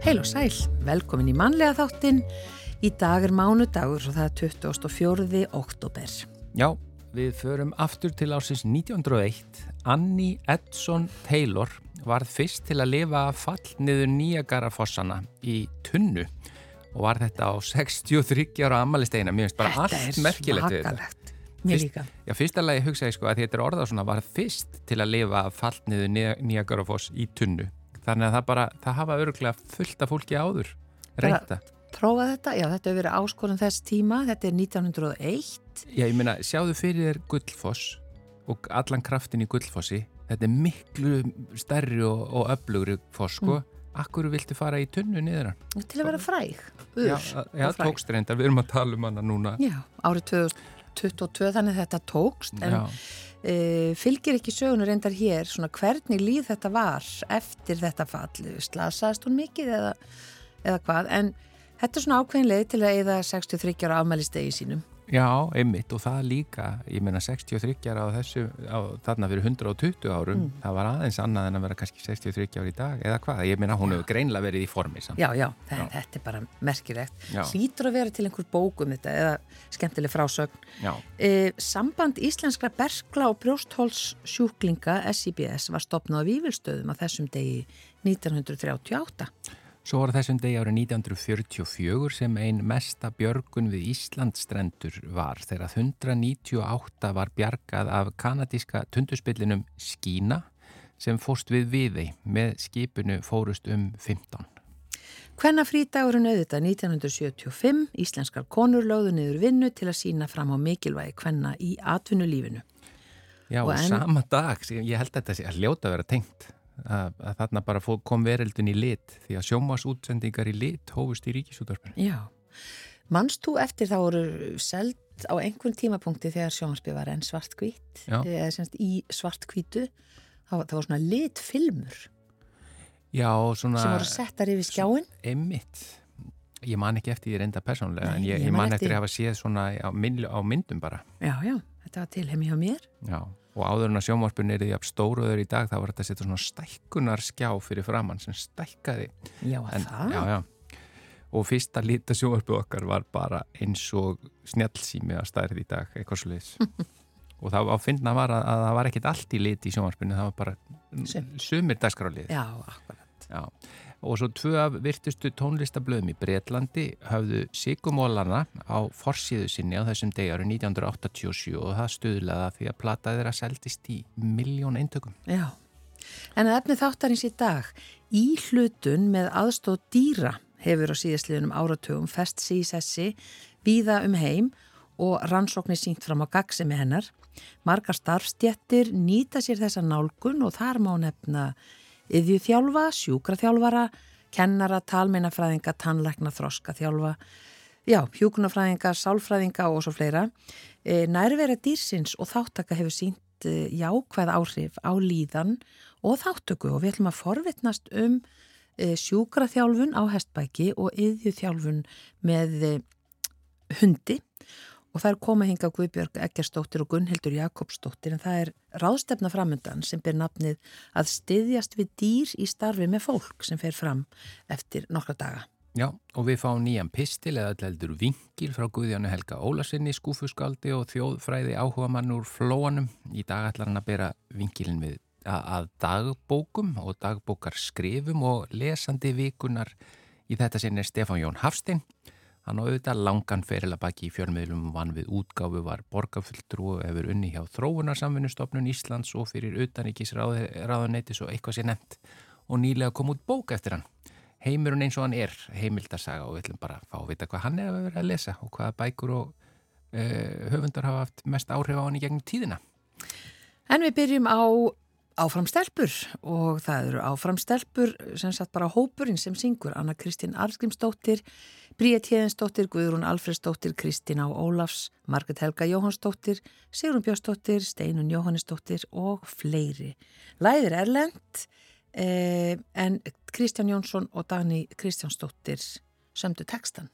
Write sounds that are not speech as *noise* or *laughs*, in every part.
Heil og sæl, velkomin í mannlega þáttin. Í dag er mánudagur og það er 24. oktober. Já, við förum aftur til ásins 1901. Annie Edson Taylor varð fyrst til að lifa fall niður Níagarafossana í tunnu og var þetta á 63 ára ammaliðstegina. Mér finnst bara allt merkilegt við þetta. Mér líka. Já, fyrsta lagi hugsaði sko að þetta er orðað svona var fyrst til að lifa fall niður Níagarafoss í tunnu. Þannig að það bara, það hafa öruglega fullt af fólki áður reynda. Prófa þetta, já þetta hefur verið áskorun þess tíma, þetta er 1901. Já, ég meina, sjáðu fyrir þér Guldfoss og allan kraftin í Guldfossi. Þetta er miklu stærri og, og öflugri foss, sko. Mm. Akkur viltu fara í tunnu niður hann? Til að vera fræg. Ur, já, já tókst reyndar, við erum að tala um hana núna. Já, árið 2022 þannig þetta tókst, en... Já e, fylgir ekki sögunu reyndar hér svona hvernig líð þetta var eftir þetta fall, slasaðist hún mikið eða, eða hvað? En þetta er svona ákveðinlega til að eða 63 ára afmælistegi sínum Já, einmitt og það líka, ég meina 63 ára á þessu, á, þarna fyrir 120 árum, mm. það var aðeins annað en að vera kannski 63 ára í dag, eða hvað? Ég meina hún hefur greinlega verið í formi samt. Já, já, það, já. þetta er bara merkilegt. Hlýtur að vera til einhver bókum þetta eða skemmtileg frásögn. E, Samband Íslenskra Berkla og Brjósthólssjúklinga SIBS var stopnað á Vívilstöðum á þessum degi 1938 Svo var þessum degi árið 1944 sem ein mesta björgun við Íslandstrendur var þegar 198 var bjargað af kanadíska tundurspillinum Skína sem fórst við viði með skipinu fórust um 15. Hvenna frítagurinn auðvitað 1975 Íslenskar konur lögðu niður vinnu til að sína fram á mikilvægi hvenna í atvinnulífinu. Já, og en... sama dag, ég held að þetta sé að ljóta að vera tengt að, að þarna bara kom veröldin í lit því að sjómasútsendingar í lit hófust í ríkisútvarpinu. Já, mannst þú eftir þá voru seld á einhvern tímapunkti þegar sjómasbyr var enn svartkvít eða semst í svartkvítu það var svona litfilmur Já, svona sem voru settar yfir skjáin Emmitt Ég man ekki eftir því reynda persónulega Nei, en ég, ég man eftir að hafa séð svona á, mynd, á myndum bara. Já, já, þetta var til heim hjá mér. Já og áður en að sjónvarpun er því að stóruður í dag þá var þetta að setja svona stækkunar skjá fyrir framann sem stækkaði. Já, en, það? Já, já. Og fyrsta lítið sjónvarpu okkar var bara eins og snjálfsými að stærði í dag, eitthvað svo leiðis *laughs* og það áfinnna var að, að það var ekkit allt í liti í sjónvarpunni, það var bara sumir. dagskrálið Já, akkurat. Já og svo tvö af virtustu tónlistablöðum í Breitlandi hafðu Sigumólana á forsiðu sinni á þessum degaru 1987 og það stuðlaða því að plata þeirra seldist í miljón eintökum. Já, en að efni þáttarins í dag, í hlutun með aðstóð dýra hefur á síðastliðunum áratugum fest síðsessi víða um heim og rannsóknir sínt fram á gagsemi hennar. Margar starfstjettir nýta sér þessa nálgun og þar má nefna yðjúþjálfa, sjúkraþjálfara, kennara, talmeinafræðinga, tannleikna, þroskaþjálfa, já, hjúkunafræðinga, sálfræðinga og svo fleira. E, nærvera dýrsins og þáttaka hefur sínt e, jákvæð áhrif á líðan og þáttöku og við ætlum að forvitnast um e, sjúkraþjálfun á hestbæki og yðjúþjálfun með hundi og það er komað hinga Guðbjörg Eggerstóttir og Gunnhildur Jakobsdóttir en það er ráðstefna framöndan sem ber nafnið að styðjast við dýr í starfi með fólk sem fer fram eftir nokkra daga. Já, og við fáum nýjan pistil eða alleldur vingil frá Guðjánu Helga Ólarsinni, skúfuskaldi og þjóðfræði áhuga mann úr flóanum. Í dag ætlar hann að bera vingilin við að dagbókum og dagbókar skrifum og lesandi vikunar í þetta sinni Stefán Jón Hafstein Hann á auðvitað langan feril að baki í fjölmiðlum vann við útgáfu var borgarfulltrú og hefur unni hjá Þróunarsamfunnustofnun Íslands og fyrir utanríkisráðuneytis og eitthvað sé nefnt og nýlega kom út bók eftir hann. Heimurinn eins og hann er heimildarsaga og við ætlum bara að fá að vita hvað hann er að vera að lesa og hvaða bækur og uh, höfundar hafa haft mest áhrif á hann í gegnum tíðina. En við byrjum á áframstelpur og það eru áframstelpur sem satt bara hópurinn sem syngur Anna Kristín Arskrimsdóttir Bríett Hjeðinsdóttir, Guðrún Alfredsdóttir, Kristina og Ólafs, Marget Helga Jóhannsdóttir, Sigrun Björnsdóttir, Steinun Jóhannesdóttir og fleiri. Læðir Erlend eh, en Kristján Jónsson og Dani Kristjánsdóttir sömdu tekstan.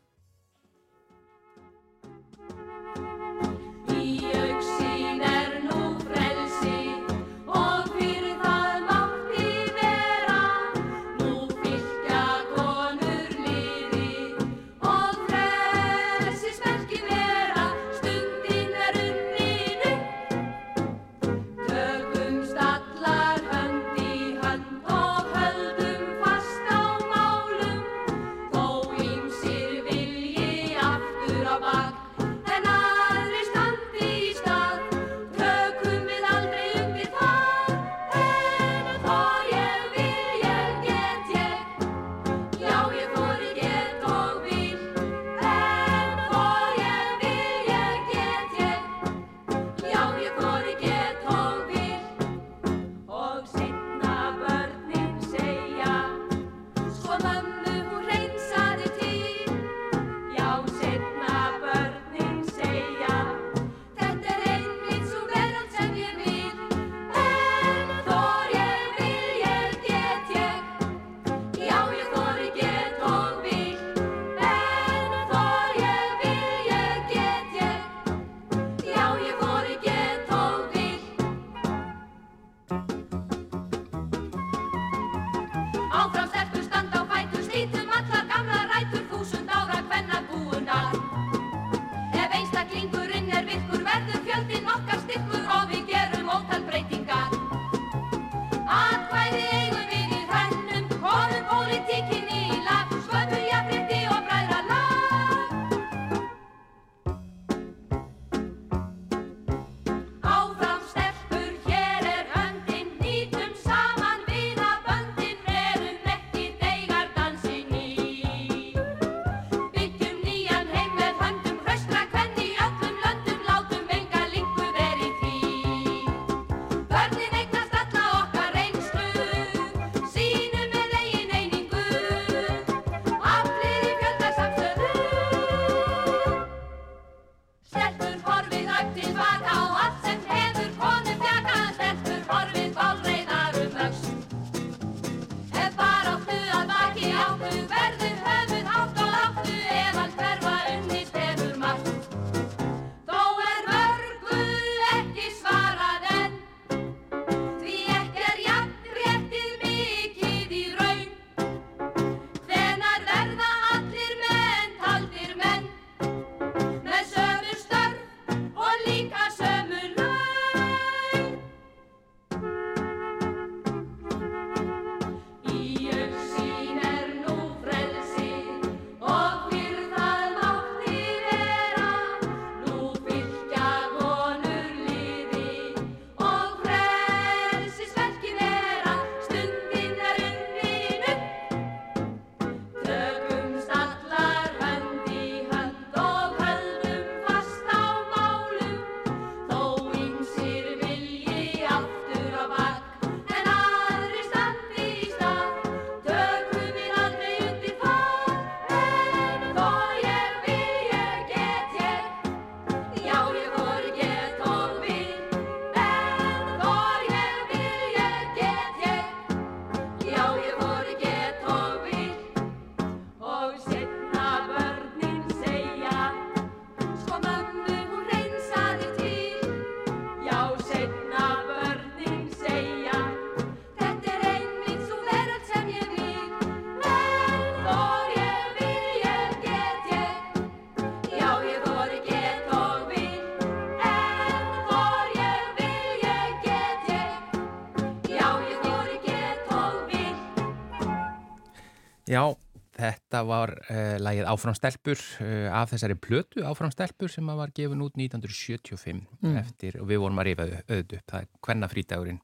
Þetta var uh, lagið Áfram stelpur uh, af þessari plötu Áfram stelpur sem var gefin út 1975 mm. eftir, og við vorum að rifa auðvitað upp, það er Kvenna frítagurinn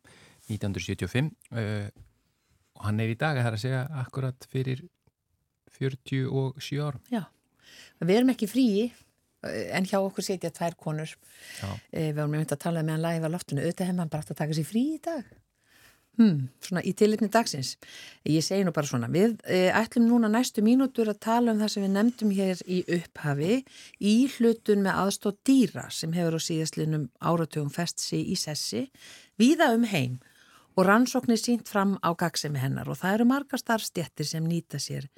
1975 uh, og hann er í dag að það er að segja akkurat fyrir 47 ár. Já, við erum ekki fríi en hjá okkur setja tvær konur Já. við vorum myndið að tala með hann live á loftinu, auðvitað hefði hann bara átt að taka sér frí í dag Hmm, svona í tilitni dagsins. Ég segi nú bara svona, við e, ætlum núna næstu mínútur að tala um það sem við nefndum hér í upphafi í hlutun með aðstótt dýra sem hefur á síðastlinum áratugum festsi í sessi, viða um heim og rannsóknir sínt fram á gagsemi hennar og það eru margar starfstjettir sem nýta sér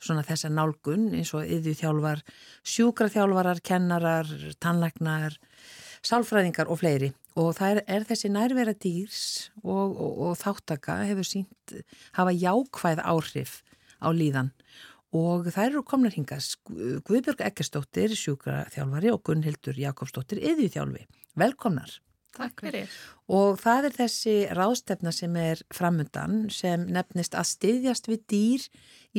svona þessa nálgun eins og yðvíþjálfar, sjúkraþjálfarar, kennarar, tannlegnar, sálfræðingar og fleiri og það er, er þessi nærvera dýrs og, og, og þáttaka hefur sínt hafa jákvæð áhrif á líðan og það eru komnar hingast Guðbjörg Eggerstóttir, sjúkraþjálfari og Gunnhildur Jakobsdóttir, yðvíþjálfi. Velkomnar. Takk fyrir. Og það er þessi rástefna sem er framundan sem nefnist að styðjast við dýr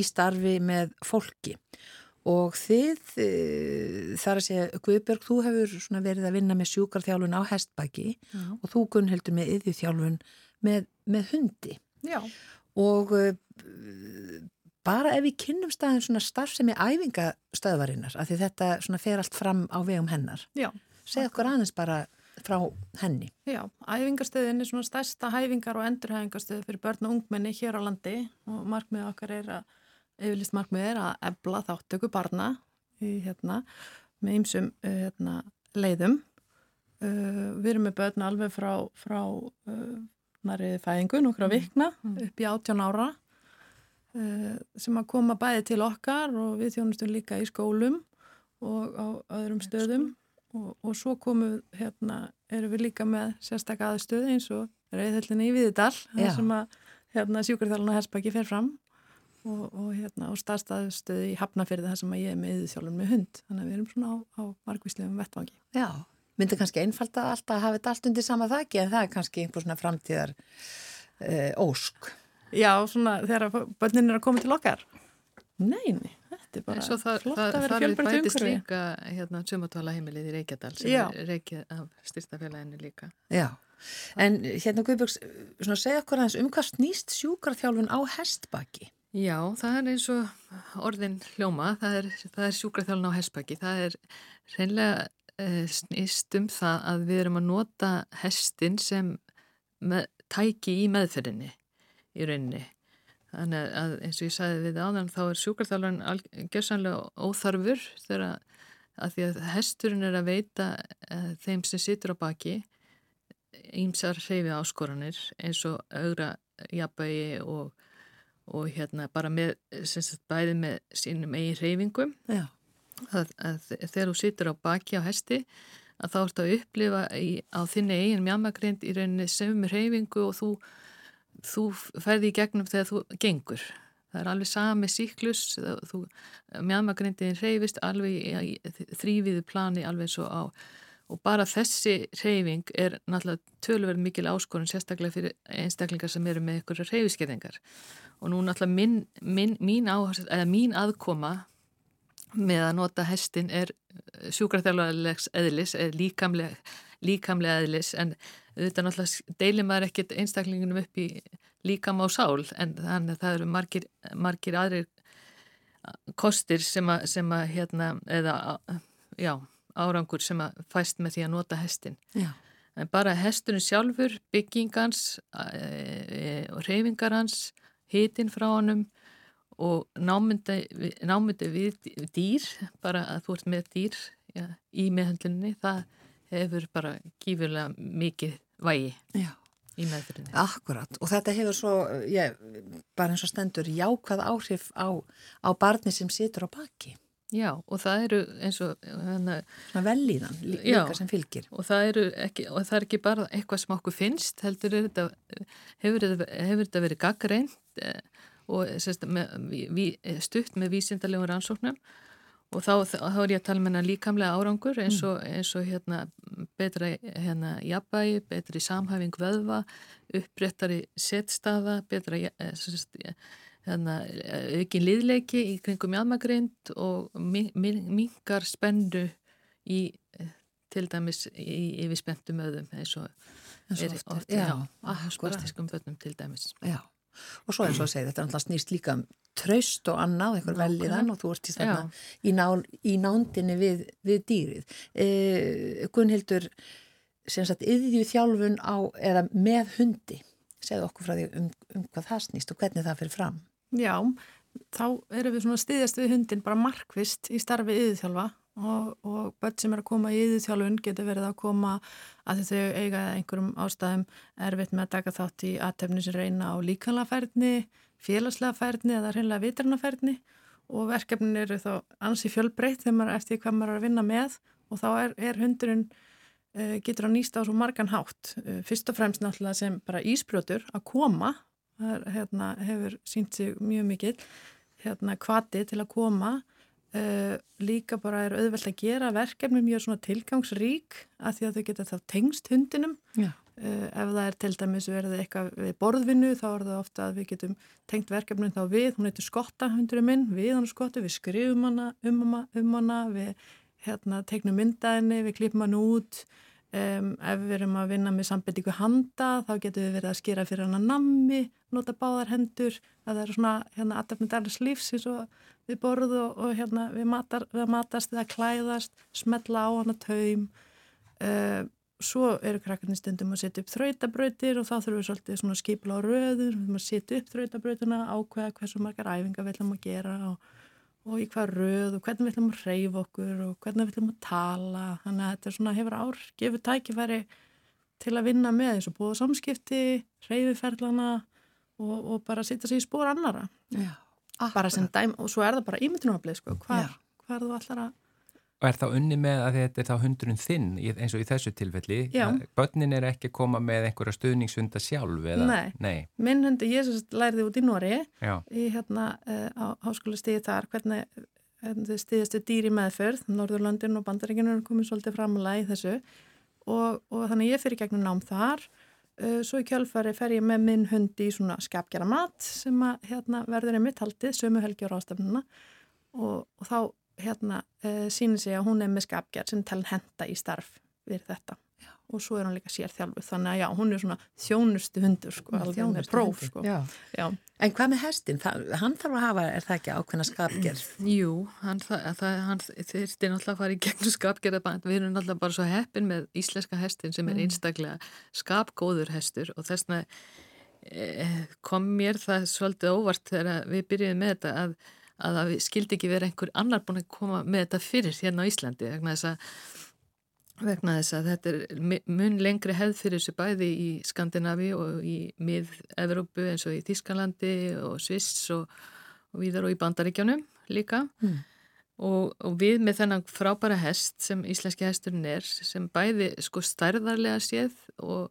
í starfi með fólki og þið, eh, þar að segja, Guðbjörg, þú hefur verið að vinna með sjúkarþjálfun á hestbæki Já. og þú gunnheldur með yðjúþjálfun með, með hundi. Já. Og uh, bara ef við kynnum staðin svona starf sem er æfingastöðvarinnar, af því þetta fer allt fram á vegum hennar. Já. Segð okkur aðeins bara frá henni. Já, æfingastöðin er svona stærsta hæfingar og endurhæfingastöð fyrir börn og ungmenni hér á landi og markmið okkar er að yfirlist markmið er að ebla þáttöku barna í, hérna, með ýmsum uh, hérna, leiðum. Uh, við erum með börn alveg frá, frá uh, nærið fæðingu, nokkra mm. vikna, mm. upp í 18 ára sem að koma bæði til okkar og við þjónustum líka í skólum og á öðrum stöðum og, og svo komum hérna, erum við líka með sérstakka aðstöði eins og reyðhöllinni í Viðdal, þar sem að hérna sjúkarþjálun á Hesbæki fer fram og, og, hérna, og staðstæðstöðu í Hafnafyrði þar sem ég er með yðurþjálun með hund þannig að við erum svona á, á margvíslegum vettvangi Já, myndi kannski einfalda alltaf að hafa þetta allt undir sama þakki en það er kannski einhver svona framtíðar uh, ósk Já, svona þegar bönnin er að koma til okkar Neini, þetta er bara það, flott að vera fjölbreytt umhverfi. Það bætist líka hérna sumatvala heimilið í Reykjadal sem Já. er reykið af styrstafélaginu líka. Já, en hérna Guðbjörgs, svona segja okkur aðeins um hvað snýst sjúkarþjálfun á hestbaki? Já, það er eins og orðin hljóma, það er, er sjúkarþjálfun á hestbaki. Það er reynlega eh, snýst um það að við erum að nota hestin sem með, tæki í meðferðinni í rauninni Þannig að eins og ég sagði við áðan þá er sjúkarþjálfarn gerðsannlega óþarfur þegar að því að hesturinn er að veita uh, þeim sem situr á baki ímsar hreyfi áskoranir eins og augra jafnbægi og, og hérna bara með, sagt, bæði með sínum eigin hreyfingum að, að þegar þú situr á baki á hesti að þá ert að upplifa í, á þinni eigin mjamagrind í rauninni sömu hreyfingu og þú þú ferði í gegnum þegar þú gengur. Það er alveg sami síklus, mjadmagrindin reyfist alveg í, í þrýviðu plani alveg svo á og bara þessi reyfing er náttúrulega tölverð mikil áskorun sérstaklega fyrir einstaklingar sem eru með ykkur reyfiskeðingar og nú náttúrulega mín, mín, mín, áhersl, mín aðkoma með að nota hestin er sjúkarþjálfarlegs eðlis, er líkamlega, líkamlega eðlis en auðvitað náttúrulega deilir maður ekkert einstaklingunum upp í líkam á sál en þannig að það eru margir, margir aðrir kostir sem að, sem að hérna, eða já, árangur sem að fæst með því að nota hestin. Já. En bara hestunum sjálfur, byggingans e, e, og reyfingar hans, hitin frá honum og námyndi, námyndi við dýr, bara að þú ert með dýr já, í meðhandlinni, það hefur bara gífurlega mikið vægi Já. í meðfyrinni. Akkurat og þetta hefur svo, ég, bara eins og stendur jákvæð áhrif á, á barni sem situr á baki. Já og það eru eins og hana, velíðan líka sem fylgir. Og það, ekki, og það er ekki bara eitthvað sem okkur finnst, heldur þetta, hefur þetta verið gaggreint eh, og sérst, með, við, stutt með vísindarlegum rannsóknum Og þá, þá er ég að tala með um hennar líkamlega árangur eins mm. og, eins og hérna, betra hérna, jafnbægi, betri samhæfing vöðva, uppréttari setstaða, betra eh, hérna, aukin liðleiki í kringum jafnmagrind og mingar spennu í, til dæmis í, yfir spenntum öðum eins og er oft á spastiskum bönnum til dæmis. Já og svo eins og *clears throat* að segja þetta snýst líka um traust og annað, eitthvað veljiðan og þú ert í, í, ná, í nándinni við, við dýrið. E, Gunnhildur sem sagt, yðju þjálfun á eða með hundi segðu okkur frá því um, um hvað það snýst og hvernig það fyrir fram Já, þá erum við svona stiðjast við hundin bara markvist í starfi yðju þjálfa og, og börn sem er að koma í yðurþjálfun getur verið að koma að þau eiga einhverjum ástæðum erfitt með að taka þátt í aðtefni sem reyna á líkanlafærni, félagslega færni eða reynlega vitrannafærni og verkefnin eru þá ansi fjölbreytt þegar maður eftir hvað maður er að vinna með og þá er, er hundurinn uh, getur að nýsta á svo margan hátt. Uh, fyrst og fremst náttúrulega sem bara ísbrjótur að koma það hérna, hefur sínt sig mjög mikil hérna, kvati til að koma. Uh, líka bara er auðvelt að gera verkefni mjög svona tilgangsrík að því að þau geta þá tengst hundinum. Uh, ef það er til dæmis verið eitthvað við borðvinnu þá er það ofta að við getum tengt verkefnum þá við, hún heitir Skotta hundurinn minn, við hann Skottu, við skrifum hana um hana, um hana við hérna, tegnum myndaðinni, við klipum hann út um, ef við erum að vinna með sambindíku handa þá getum við verið að skera fyrir hana nammi, nota báðar hendur. Það er svona hérna aðtefnið alls lífs eins og við borðu og, og hérna við, matar, við matast eða klæðast, smetla á hana taum. Uh, svo eru krakkarnir stundum að setja upp þrautabrautir og þá þurfum við svolítið svona skipla á röður, við þurfum að setja upp þrautabrautina, ákveða hversu margar æfingar við ætlum að gera og, og í hvað röð og hvernig við ætlum að reyfa okkur og hvernig við ætlum að tala. Þannig að þetta svona hefur ár, gefur tækifæri til að vinna með og búið samskipti, reyfiferlana og, og bara setja sig í spór annara Já bara sem dæm og svo er það bara ímyndunarflið sko, hvar, hvar þú allar að Og er það unni með að þetta er þá hundurinn þinn eins og í þessu tilfelli? Já. Bönnin er ekki að koma með einhverja stuðningshunda sjálf? Eða? Nei. Nei. Minn hundur, ég lærði út í Nóri í hérna uh, á háskóla stíði þar hvernig þau stíðast við dýri meðferð, Norðurlandin og Bandaríkinu er komið svolítið framlega í þessu og, og þannig ég fyrir gegnum nám þar uh, svo í kjálfari fer ég með minn hundi í svona skapgjara mat sem að hérna, verður einmitt haldið, sömu helgjur ástöfnuna og, og þá hérna uh, sínir sig að hún er með skapgerð sem talin henda í starf við þetta já. og svo er hún líka sér þjálfuð þannig að já, hún er svona þjónustu hundur sko, alveg með próf sko. já. Já. En hvað með hestin? Það, hann þarf að hafa, er það ekki ákveðna skapgerð? Jú, hann, það, það, hann þurfti náttúrulega að fara í gegnum skapgerð við erum náttúrulega bara svo heppin með íslenska hestin sem er mm. einstaklega skapgóður hestur og þess vegna eh, kom mér það svolítið óvart þegar við byrjuðum með þetta að að það skildi ekki verið einhver annar búin að koma með þetta fyrir hérna á Íslandi vegna þess að, vegna þess að þetta er mun lengri hefð fyrir þessu bæði í Skandinavi og í mið-Evrópu eins og í Þískalandi og Sviss og, og víðar og í Bandaríkjanum líka mm. og, og við með þennan frábæra hest sem íslenski hesturinn er sem bæði sko stærðarlega séð og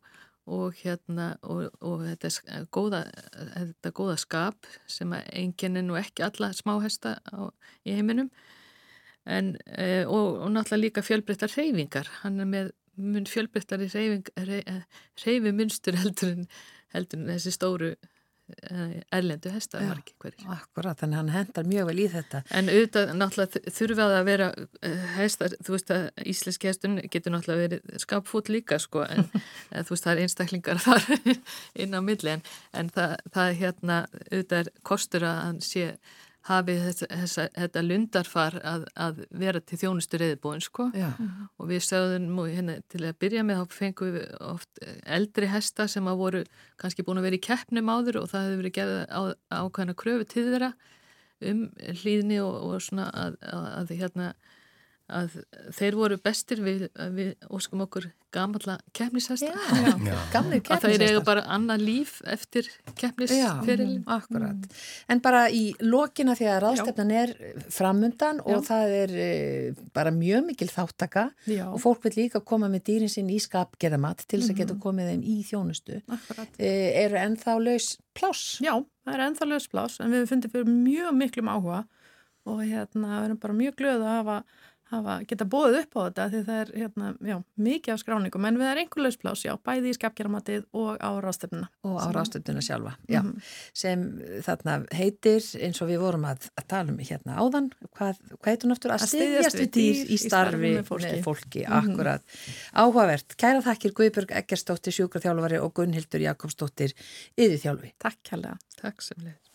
og hérna og, og þetta góða, þetta góða skap sem enginn er nú ekki alla smáhesta á, í heiminum. En, e, og, og náttúrulega líka fjölbreyttar reyfingar hann er með mun fjölbreyttari reyfimunstur *laughs* heldur en heldur en þessi stóru Eh, erlendu hesta hverjir. Akkurat, þannig hann hendar mjög vel í þetta. En auðvitað náttúrulega þurfaði að vera eh, hestar, þú veist að íslenski hestun getur náttúrulega verið skapfút líka sko *laughs* en þú veist það er einstaklingar þar *laughs* inn á milli en, en það, það hérna auðvitað er kostur að hann sé hafi þess, þess, þetta lundarfar að, að vera til þjónustu reyðbúin sko Já. og við sögðum hérna, til að byrja með þá fengum við oft eldri hesta sem að voru kannski búin að vera í keppnum áður og það hefur verið gerð ákvæmna kröfu til þeirra um hlýðni og, og svona að, að, að hérna að þeir voru bestir við, við óskum okkur gamalla keppnishesta að þeir eiga bara annað líf eftir keppnisferilin Akkurat, mm. en bara í lokina því að ráðstefnan er framundan Já. og það er e, bara mjög mikil þáttaka Já. og fólk vil líka koma með dýrin sinn í skapgerðamat til þess að geta mhm. komið þeim í þjónustu e, eru ennþá laus pláss? Já, það er ennþá laus pláss en við fundum fyrir mjög miklum áhuga og hérna við erum bara mjög glöð að hafa hafa, geta bóðið upp á þetta því það er hérna, já, mikið af skráningum en við erum einhver lausplás, já, bæði í skapkjaramatið og á ráðstöfnuna. Og á ráðstöfnuna sjálfa, já, mm -hmm. sem þarna heitir eins og við vorum að, að tala um hérna áðan, hvað, hvað heitur náttúrulega að stiðjast við dýr í starfi með fólki, með fólki mm -hmm. akkurat. Áhugavert, kæra þakkir Guðbjörg Eggerstóttir, sjúkraþjálfari og Gunnhildur Jakobsdóttir, yðurþjálfi. Takk kærlega. Takk sem leið.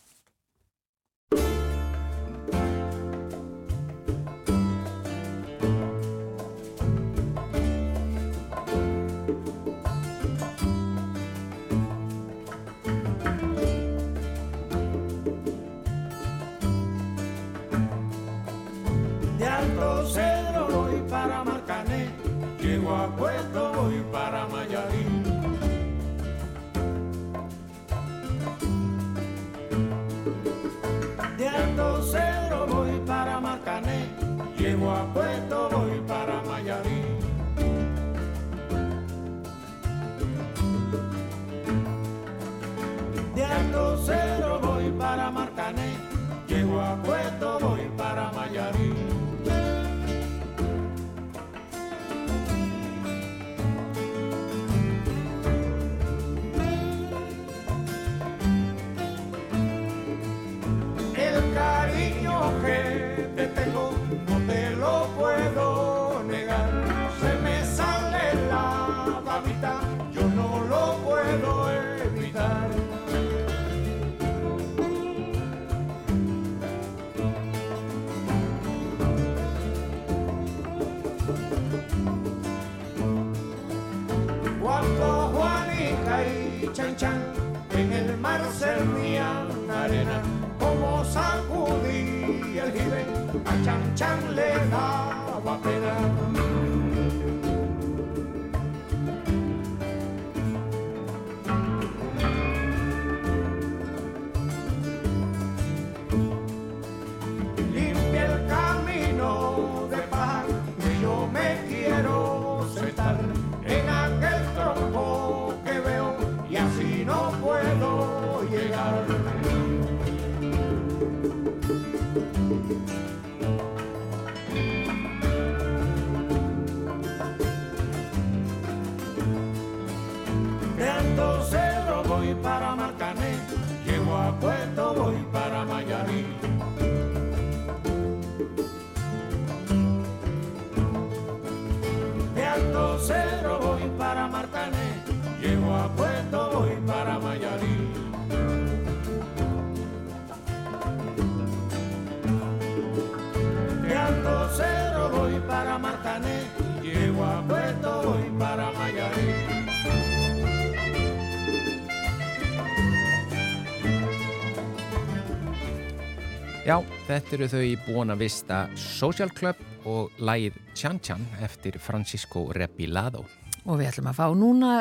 Já, þetta eru þau í búin að vista Social Club og lægið Tjan Tjan eftir Francisco Repilado. Og við ætlum að fá núna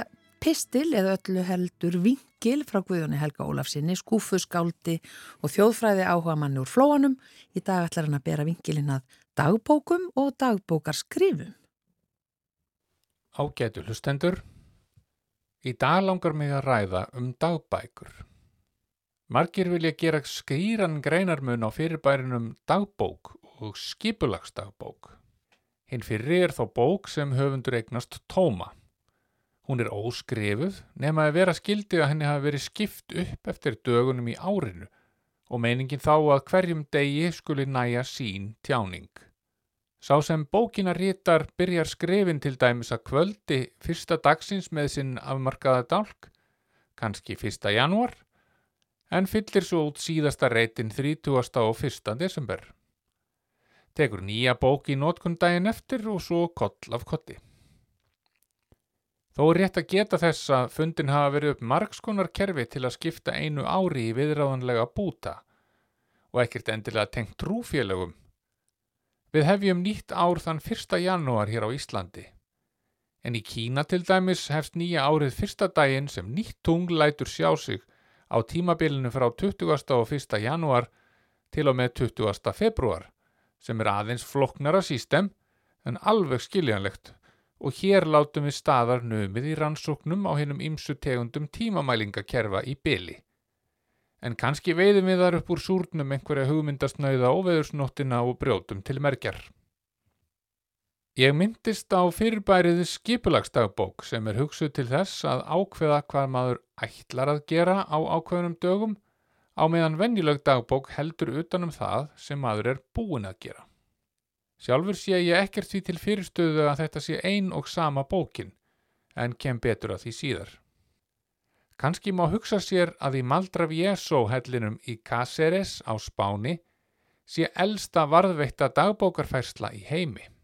pistil eða öllu heldur vingil frá Guðjóni Helga Ólafsinni, skúfuskáldi og þjóðfræði áhuga manni úr flóanum. Í dag ætlar hann að bera vingilin að dagbókum og dagbókarskrifum. Ágætu hlustendur, í dag langar mig að ræða um dagbækur. Margir vilja gera skýran greinarmun á fyrirbærinum dagbók og skipulagsdagbók. Hinn fyrir er þó bók sem höfundur eignast tóma. Hún er óskrifuð nema að vera skildi að henni hafi verið skipt upp eftir dögunum í árinu og meiningin þá að hverjum degi skuli næja sín tjáning. Sá sem bókina rítar byrjar skrifin til dæmis að kvöldi fyrsta dagsins með sinn afmarkaða dálk, kannski fyrsta januar, en fyllir svo út síðasta reytin 30. og 1. desember. Tekur nýja bók í nótkundaginn eftir og svo koll af kolli. Þó er rétt að geta þess að fundin hafa verið upp margskonar kerfi til að skipta einu ári í viðráðanlega búta og ekkert endilega tengt trúfélögum. Við hefjum nýtt ár þann 1. janúar hér á Íslandi. En í Kína til dæmis hefst nýja árið fyrsta daginn sem nýtt tungl lætur sjá sig á tímabilinu frá 20. og 1. januar til og með 20. februar sem er aðeins floknara sístem en alveg skiljanlegt og hér látum við staðar nömið í rannsóknum á hennum ymsu tegundum tímamælingakerfa í byli. En kannski veiðum við þar upp úr súrnum einhverja hugmyndasnauða og veðursnóttina og brjótum til merkjar. Ég myndist á fyrirbæriði skipulagsdagbók sem er hugsuð til þess að ákveða hvað maður ætlar að gera á ákveðunum dögum á meðan venjuleg dagbók heldur utanum það sem maður er búin að gera. Sjálfur sé ég ekkert því til fyrirstöðu að þetta sé ein og sama bókin en kem betur að því síðar. Kanski má hugsa sér að í Maldravieso hellinum í Cáceres á Spáni sé elsta varðveitta dagbókarfærsla í heimi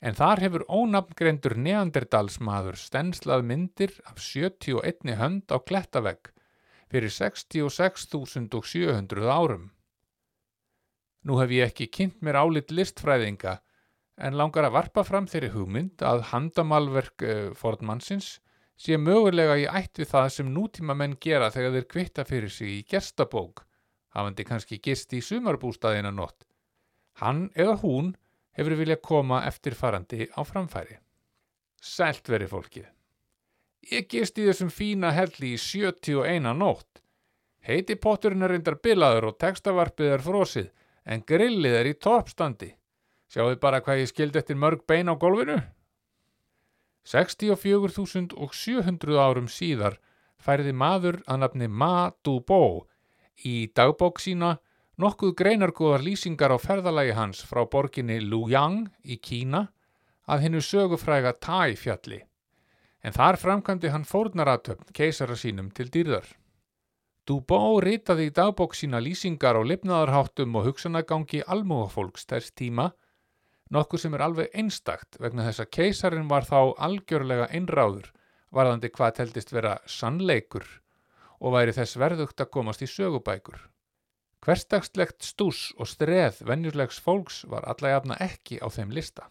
en þar hefur ónafngrendur neanderdalsmaður stenslað myndir af 71 hönd á klettavegg fyrir 66.700 árum. Nú hef ég ekki kynnt mér álit listfræðinga en langar að varpa fram þeirri hugmynd að handamalverk uh, Fordmannsins sé mögulega í ætt við það sem nútíma menn gera þegar þeir kvitta fyrir sig í gestabók, hafandi kannski gist í sumarbústaðina nótt. Hann eða hún hefur viljað koma eftirfarandi á framfæri. Sælt veri fólkið. Ég gist í þessum fína helli í 71 nótt. Heiti potturinn er reyndar bilaður og textavarpið er frosið, en grillið er í toppstandi. Sjáu bara hvað ég skildi eftir mörg bein á golfinu? 64.700 árum síðar færði maður að nafni Ma Du-Bo í dagbók sína nokkuð greinargóðar lýsingar á ferðalagi hans frá borginni Luyang í Kína að hennu sögufræga Tai fjalli, en þar framkvæmdi hann fórnaratöfn keisara sínum til dýrðar. Dubó ritaði í dagbók sína lýsingar á lifnaðarháttum og hugsanagangi almúafólks þess tíma, nokkuð sem er alveg einstakt vegna þess að keisarin var þá algjörlega einráður varðandi hvað teldist vera sannleikur og væri þess verðugt að komast í sögubækur. Hverstagslegt stús og streð venjurlegs fólks var allajafna ekki á þeim lista.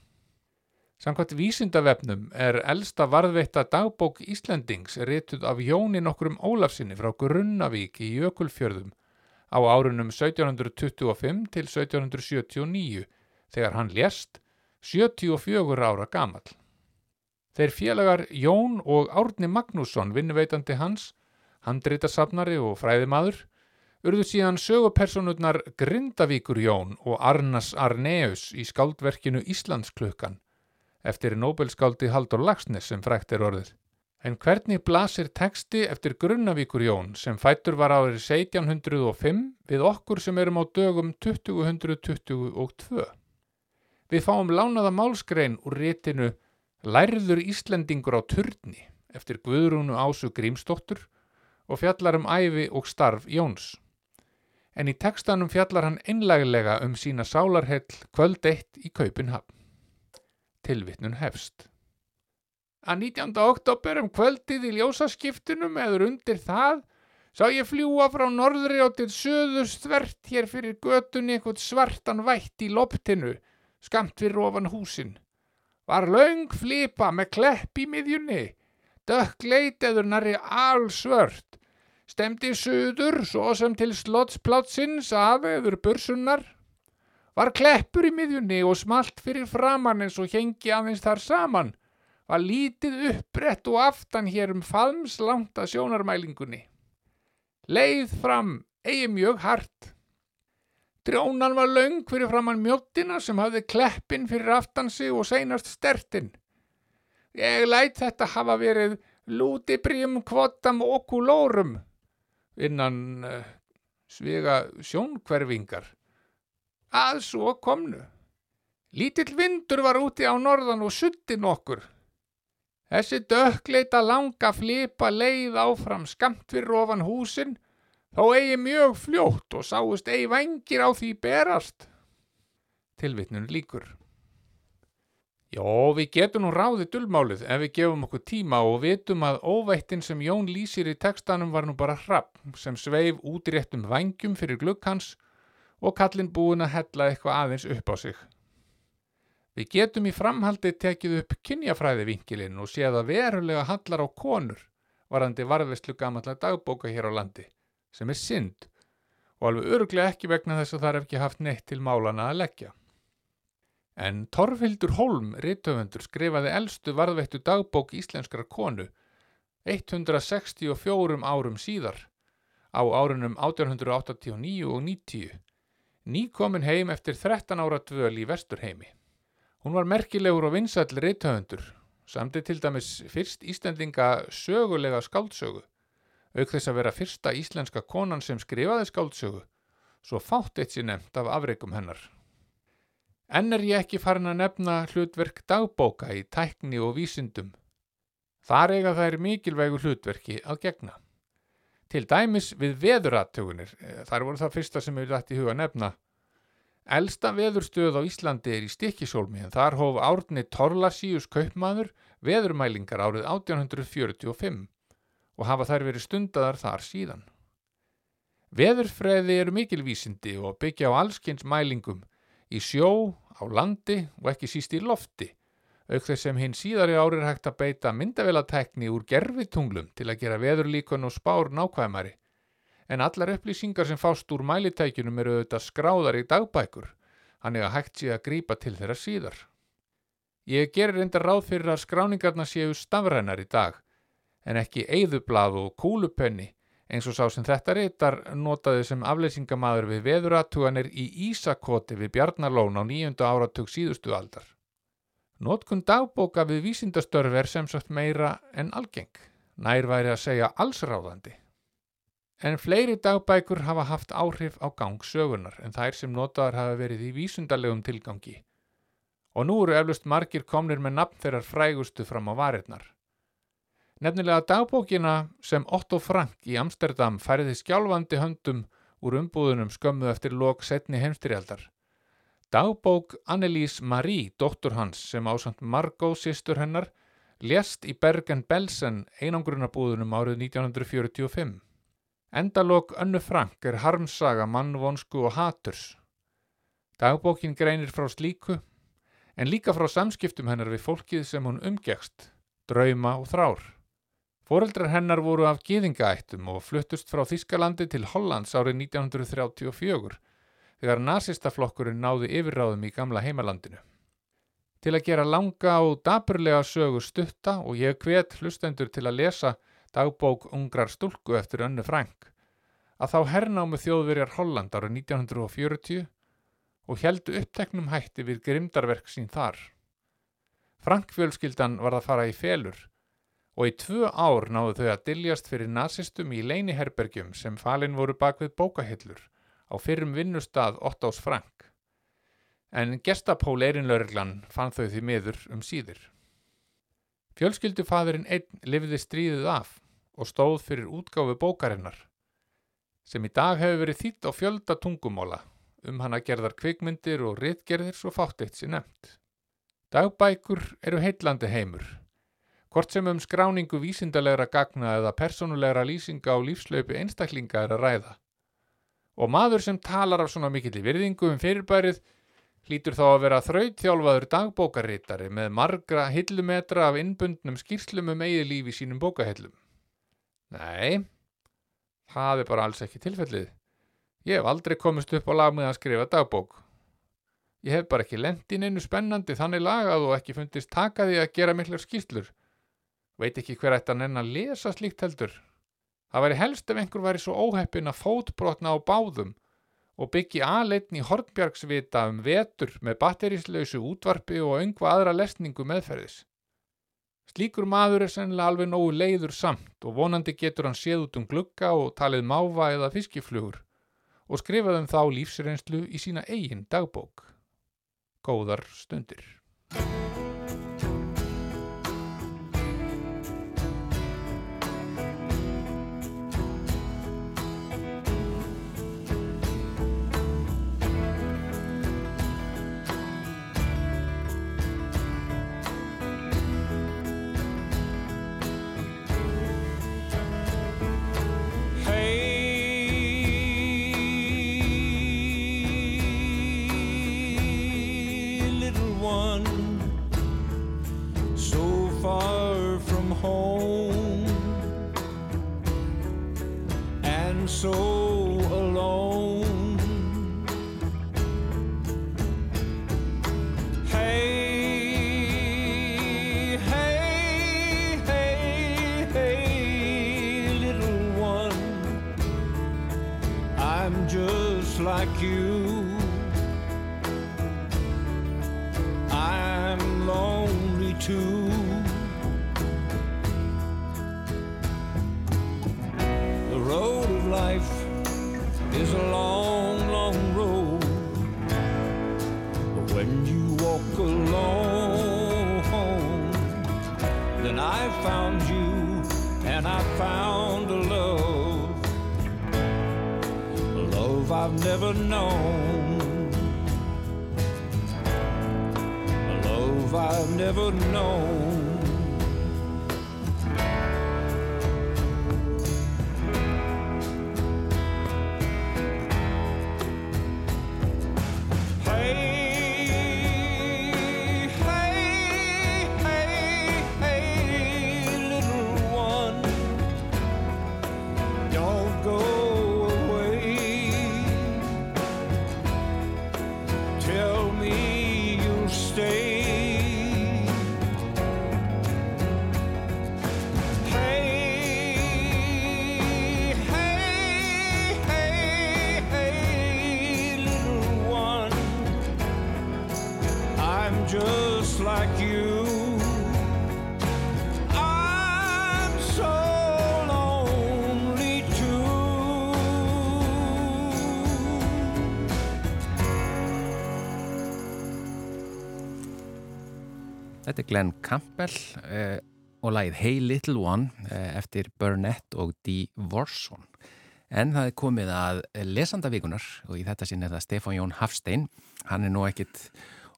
Samkvæmt vísindavefnum er elsta varðveitta dagbók Íslendings rituð af Jónin okkurum Ólafsinni frá Grunnavík í Jökulfjörðum á árunum 1725 til 1779 þegar hann lést 74 ára gamal. Þeir félagar Jón og Árni Magnússon, vinnuveitandi hans, handreitasafnari og fræðimaður, urðu síðan sögupersonurnar Grindavíkur Jón og Arnas Arneus í skáldverkinu Íslandsklukkan eftir Nobelskáldi Haldur Lagsnes sem frækt er orðið. En hvernig blasir teksti eftir Grunnavíkur Jón sem fættur var árið 1705 við okkur sem erum á dögum 2022? Við fáum lánaða málskrein úr rétinu Lærður Íslendingur á turni eftir Guðrúnu Ásu Grímsdóttur og fjallar um æfi og starf Jóns. En í tekstanum fjallar hann einlægilega um sína sálarhell kvöld eitt í Kaupinhafn. Tilvittnun hefst. Að 19. oktober um kvöldið í ljósaskiptunum eður undir það sá ég fljúa frá norðri á til söðust þvert hér fyrir götunni eitthvað svartan vætt í loptinu, skamt fyrir ofan húsin. Var laung flipa með klepp í miðjunni, dökk leit eður nari allsvört, stemdi söður svo sem til slottsplátsins af eður bursunnar. Var kleppur í miðjunni og smalt fyrir framann eins og hengi aðeins þar saman, var lítið uppbrett og aftan hér um faðmslangt að sjónarmælingunni. Leið fram, eigi mjög hart. Drjónan var laung fyrir framann mjóttina sem hafði kleppin fyrir aftan sig og seinast stertin. Ég læt þetta hafa verið lútibrím kvotam okulórum innan uh, svega sjónkverfingar. Að svo komnu. Lítill vindur var úti á norðan og sutti nokkur. Þessi dökkleita langa flipa leið áfram skamt fyrir ofan húsin, þó eigi mjög fljótt og sáust eigi vengir á því berast. Tilvitnun líkur. Jó, við getum nú ráðið dullmálið ef við gefum okkur tíma og vitum að óvættin sem Jón lýsir í tekstanum var nú bara hrapp sem sveif út í réttum vangjum fyrir glukkans og kallin búin að hella eitthvað aðeins upp á sig. Við getum í framhaldi tekið upp kynjafræði vinkilinn og séð að verulega hallar á konur varandi varðvistlu gamallega dagbóka hér á landi, sem er synd og alveg örglega ekki vegna þess að það er ekki haft neitt til málana að leggja. En Torfildur Holm, rittöfundur, skrifaði elstu varðveittu dagbók íslenskrar konu 164 árum síðar á árunum 1889 og 90, nýkomin heim eftir 13 ára dvöl í Vesturheimi. Hún var merkilegur og vinsall reythöfundur, samti til dæmis fyrst Íslendinga sögulega skáldsögu, auk þess að vera fyrsta íslenska konan sem skrifaði skáldsögu, svo fátt eitt sér nefnt af afreikum hennar. Enn er ég ekki farin að nefna hlutverk dagbóka í tækni og vísindum. Þar eiga það er mikilvægu hlutverki að gegna. Til dæmis við veðuratögunir, þar voru það fyrsta sem við ætti huga nefna, Elsta veðurstöð á Íslandi er í Stikkisólmi en þar hóf árni Torlasíus kaupmaður veðurmælingar árið 1845 og hafa þær verið stundadar þar síðan. Veðurfræði eru mikilvísindi og byggja á allskynns mælingum í sjó, á landi og ekki síst í lofti, auk þess sem hinn síðari árið hægt að beita myndavélatekni úr gerfitunglum til að gera veðurlíkun og spár nákvæmari. En allar upplýsingar sem fást úr mælitækjunum eru auðvitað skráðar í dagbækur, hann er að hægt sé að grípa til þeirra síðar. Ég gerir enda ráð fyrir að skráningarna séu stafrænar í dag, en ekki eigðublað og kúlupenni, eins og sá sem þetta reytar notaði sem afleysingamaður við veðuratuganir í Ísakoti við Bjarnalón á nýjunda áratug síðustu aldar. Notkun dagbóka við vísindastörfi er sem sagt meira en algeng, nær væri að segja allsráðandi. En fleiri dagbækur hafa haft áhrif á gang sögunar en þær sem notaðar hafa verið í vísundarlegum tilgangi. Og nú eru eflust margir komnir með nafn þeirrar frægustu fram á varirnar. Nefnilega dagbókina sem Otto Frank í Amsterdam færiði skjálfandi höndum úr umbúðunum skömmu eftir lok setni heimstyrjaldar. Dagbók Annelise Marie, dóttur hans sem ásand Margot sýstur hennar, lést í Bergen-Belsen einangrunabúðunum árið 1945. Endalók Önnu Frank er harmsaga mannvonsku og haturs. Dagbókin greinir frá slíku, en líka frá samskiptum hennar við fólkið sem hún umgekst, drauma og þrár. Fóreldrar hennar voru af gýðingaættum og fluttust frá Þískalandi til Hollands árið 1934, þegar nazistaflokkurinn náði yfirráðum í gamla heimalandinu. Til að gera langa og daburlega sögu stutta og ég hvet hlustendur til að lesa dagbók ungrar stúlku eftir önnu Frank, að þá hernámu þjóðverjar Holland ára 1940 og heldu uppteknum hætti við grimdarverk sín þar. Frank fjölskyldan var að fara í felur og í tvö ár náðu þau að diljast fyrir nazistum í leiniherbergjum sem falin voru bak við bókahillur á fyrrum vinnustad Ottós Frank. En gestapól erinlaurglan fann þau því miður um síður. Fjölskyldufadurinn einn lifði stríðið af og stóð fyrir útgáfu bókarinnar, sem í dag hefur verið þýtt á fjölda tungumóla, um hana gerðar kvikmyndir og ritgerðir svo fátt eitt sér nefnt. Dagbækur eru heitlandi heimur, hvort sem um skráningu vísindalegra gagna eða persónulegra lýsinga á lífslaupi einstaklinga er að ræða. Og maður sem talar af svona mikill í virðingu um fyrirbærið hlýtur þá að vera þrautþjálfaður dagbókarritari með margra hillumetra af innbundnum skýrslum um eigið lífi sínum bókahillum. Nei, það er bara alls ekki tilfellið. Ég hef aldrei komist upp á lag með að skrifa dagbók. Ég hef bara ekki lendin einu spennandi þannig lagað og ekki fundist takaði að gera miklar skýrslur. Veit ekki hver ætti að nenn að lesa slíkt heldur. Það væri helst ef einhver væri svo óheppin að fótbrotna á báðum og byggi aðleitn í Hornbjörgsvita um vetur með batterislausu útvarpi og öngva aðra lesningu meðferðis. Slíkur maður er sennilega alveg nógu leiður samt og vonandi getur hann séð út um glugga og talið máva eða fiskiflugur og skrifaðum þá lífsreynslu í sína eigin dagbók. Góðar stundir. Never known. Glenn Campbell eh, og lagið Hey Little One eh, eftir Burnett og Dee Worson. En það er komið að lesandavíkunar og í þetta sinn er það Stefán Jón Hafstein. Hann er nú ekkit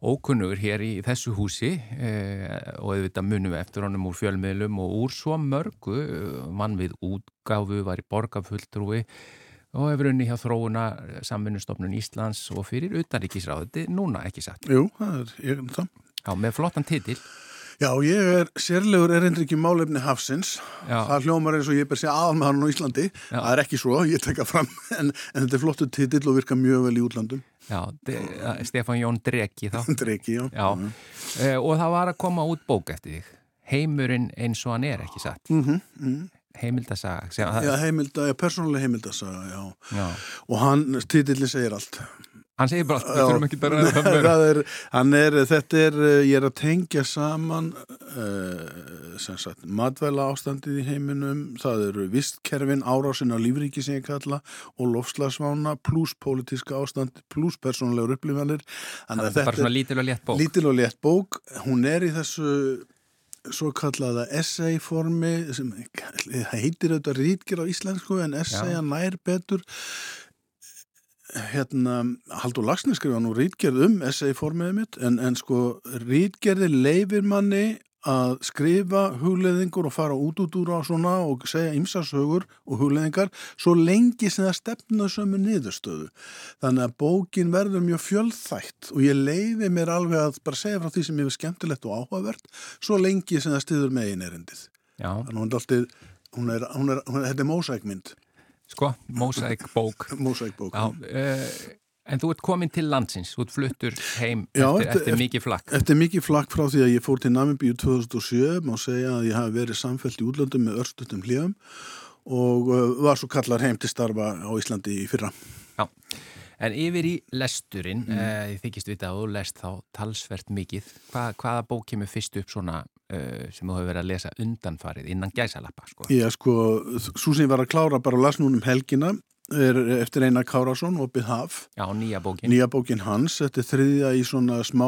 ókunnugur hér í þessu húsi eh, og auðvitað munum við eftir honum úr fjölmiðlum og úr svo mörgu mann við útgáfu, var í borgarfulltrúi og hefur unni hjá þróuna samvinnustofnun Íslands og fyrir er núna ekki satt. Jú, það er ég um það. Já, með flottan titil. Já, ég er sérlegur erindriki málefni hafsins. Já. Það hljómar eins og ég ber sér aðalmaðurinn á Íslandi. Já. Það er ekki svo, ég tekka fram, *laughs* en, en þetta er flottu titill og virka mjög vel í útlandum. Já, de, Stefán Jón Dreki þá. *laughs* Dreki, já. Já, eh, og það var að koma út bók eftir þig. Heimurinn eins og hann er, ekki satt. Mm -hmm, mm. heimildasaga Já, heimilda, já, persónuleg heimildasaga, já. já. Og hann, titillin segir allt. Hann segir bara, við Já. þurfum ekki að ræða það meira. *laughs* er, hann er, þetta er, ég er að tengja saman, uh, sem sagt, matvæla ástandið í heiminum, það eru vistkerfin, árásin á lífríki sem ég kalla og lofslagsvána, pluss pólitíska ástand, pluss persónulegur upplifanir. Það er bara svona lítil og létt bók. Lítil og létt bók, hún er í þessu svo kallaða essay formi sem heitir auðvitað rítgjur á íslensku en essay að nær betur hérna Haldur Lagsnes skrifa nú rítgerð um essay formið mitt en, en sko rítgerði leifir manni að skrifa hugleðingur og fara út út úr á svona og segja ymsasögur og hugleðingar svo lengi sem það stefna sömu niðurstöðu. Þannig að bókin verður mjög fjöldþætt og ég leifi mér alveg að bara segja frá því sem ég er skemmtilegt og áhugavert svo lengi sem það stiður megin erindið. Já, Þannig að hún er alltaf, hún er, hún er, hún er, þetta er mósækmynd, sko, mósæk bók. *laughs* mósækbók. Já, uh, en þú ert komin til landsins, þú ert fluttur heim Já, eftir, eftir- eftir mikið flakk. Eftir mikið flakk frá því að ég fór til Namibíu 2007 má segja að ég hafi verið samfellt í útlöndum með örstutum hljöfum og uh, var svo kallar heim til starfa á Íslandi í fyrra. Já, en yfir í lesturinn, Mm. uh, ég þykist vita að þú lest þá talsvert mikið. Hva, hvaða bók kemur fyrst upp svona sem þú hefur verið að lesa undanfarið innan gæsalappa, sko? Ég sko, svo sem ég var að klára bara að las núna um helgina er eftir Einar Kárásson, Opið Haf, Já, nýja bókin. nýja bókin hans, þetta er þriðja í svona smá,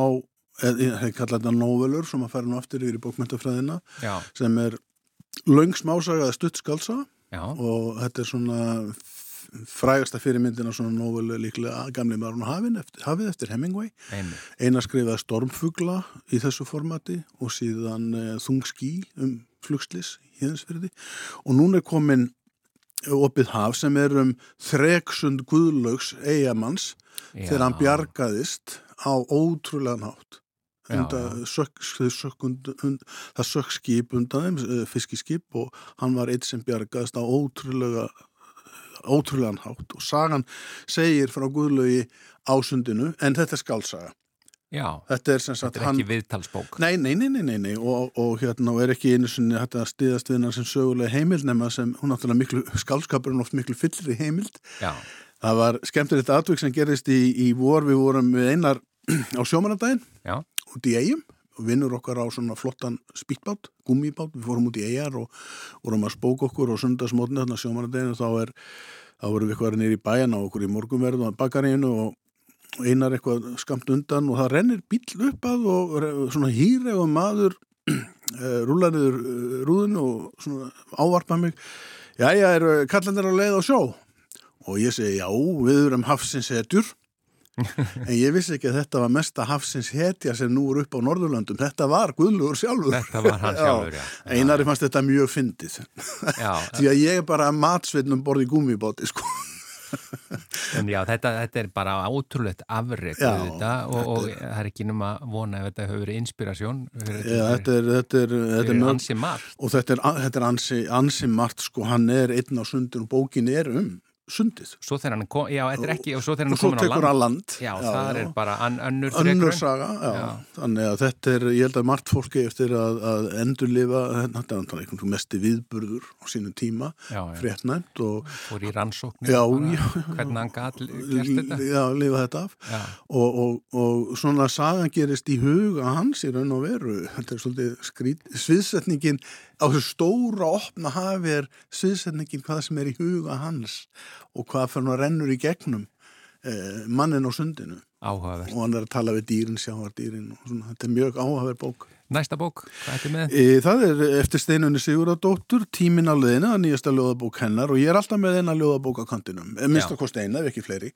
ég hef kallað þetta nóvelur sem að fara nú aftur yfir í bókmyndafræðina Já, sem er löng smásaga eða stutt skálsa já, og þetta er svona frægasta fyrirmyndin á svona nóvelu líklega gamli maðurinn á hafin eftir, hafið eftir Hemingway. Einmitt. eina skrifaði stormfugla í þessu formati og síðan uh, þungskí um flugslis og núna er komin opið haf sem er um þreksund guðlaugs eigamanns þegar hann bjargaðist á Unda, sökk, þau sökk und, und, það sökk skip undan þeim, eh, fiskiskip og hann var eitt sem bjargaðist á ótrúlega ótrúlegan hátt og sagan segir frá Guðlaugi ásundinu en þetta er skálsaga Já, þetta er þetta er ekki viðtalsbók. Nei, nei, nei, nei, nei. Og, og hérna og er ekki einu sinni hægt að stiðast við hennar sem sögulega heimild nema sem hún náttúrulega miklu, skálskapurinn oft miklu fyllri heimild. Já, Það var skemmtilegt atvik sem gerist í, í vor, við vorum við einar *clears throat* á sjómanadaginn já, út í eigum vinnur okkar á svona flottan spýtbát, gummibát, við fórum út í eigar og vorum að spóka okkur og sundagsmótni þarna sjómanadaginn og þá er þá vorum við eitthvað nýri í bæjan á okkur í morgunverð og bakarínu og einar eitthvað skamt undan og það rennir bíl upp að og svona hýreg og maður *clears throat* rúlar niður eh, rúðun og svona ávarpa mig. Jæja, eru kallandir á leið á sjó? Og ég segi, já, við erum hafsins hetjur *laughs* en ég vissi ekki að þetta var mesta hafsins hetja sem nú er upp á Norðurlöndum. Þetta var Guðlugur sjálfur. Þetta var *laughs* sjálfur, já. Einari fannst þetta mjög fyndið. Já, *laughs* því að ég er bara matsveitnum borði gúmibáti sko. en já, þetta, þetta er bara Já, auðvitað, og, og það er ekki nema vona ef þetta hefur verið inspirasjón fyrir, Já, þetta er, þetta er, þetta er fyrir mjög ansi margt. og þetta er, þetta er ansi, ansi margt sko, hann er einn á sundin og bókin er um sundið Svo þegar hann kom, já, þetta er ekki, og svo þegar hann og svo komin á tekur land. hann land Já, það er bara an, önnur önnur þrekraun. saga já. Já. þannig að þetta er, ég held að margt fólki eftir að, að endurlifa þetta er náttúrulega einhvern mesti viðburður á sínu tíma, Já, já. fréttnæmt og Fór í rannsóknir. Já, já. Hvernig hann gat gert þetta. já, lifa þetta af Já, og, og, og svona sagan gerist í huga hans í raun og veru þetta er svolítið sviðsetningin á þessu stóra opna hafi er sviðsetningin hvað sem er í huga hans og hvað fyrir hann rennur í gegnum eh, mannin á sundinu. Áhugavert. og hann er að tala við dýrin, sjáardýrin og svona, þetta er mjög áhugaverð bók. Næsta bók, hvað er þetta með? e, Það er eftir steinunni Sigurðardóttur tímin á leðina, það er nýjasta ljóðabók hennar. Og ég er alltaf með eina ljóðabók á kantinum. Minnst Já. okkur steina, ef ekki fleiri.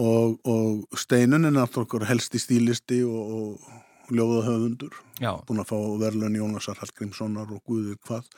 Og, og steinun er náttúrulega helsti stílisti og, og ljóðahöfundur já, búin að fá verðlun Jónasar Hallgrímssonar og Guður hvað.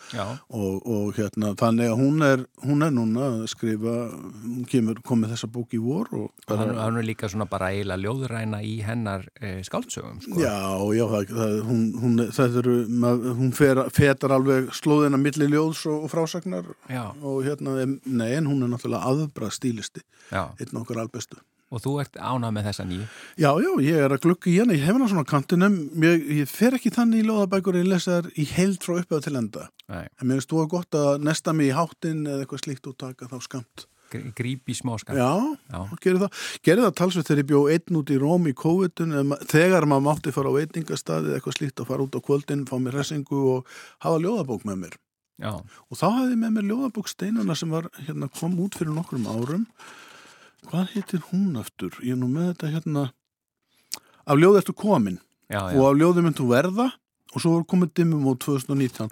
Og, og hérna þannig að hún er, hún er núna að skrifa hún kemur, kom með þessa bók í vor og og hann, hann er líka svona bara eiginlega ljóðræna í hennar e, skáldsögum, sko. Já, já, það, það, hún, hún, það eru, mað, hún fer, fetar alveg slóðina milli ljóðs og, og frásagnar Já, og hérna, nei, en hún er náttúrulega aðbrað stílisti, já, einn okkar albestu. Og þú ert ánað með þessa nýju? Já, já, ég er að glukka í hana, ég hef svona á kantinum, ég, ég fer ekki þannig í ljóðabækur að ég lesa þar í heild frá uppeða til enda. Nei. En mér finnst þú að gott að nesta mig í hátinn eða eitthvað slíkt og taka þá skamt. Gr- Gríp í smá skall? Já, Já. gerir það. Það talsveit þegar ég bjó einn út í Róm í COVID-un, þegar maður mátti fara á veitingastaði eða eitthvað slíkt að fara út á kvöldin, fá mér ressingu og hafa ljóðabók með mér. Já. Og þá hafði ég með mér ljóðabók steinuna sem var, hérna, kom út fyrir nokkrum árum. Hvað heitir hún aftur? Ég er nú með þetta hérna, af ljóð eftir komin Já, já. og af ljóði mynd þú verða og svo var komið dimmum á 2019.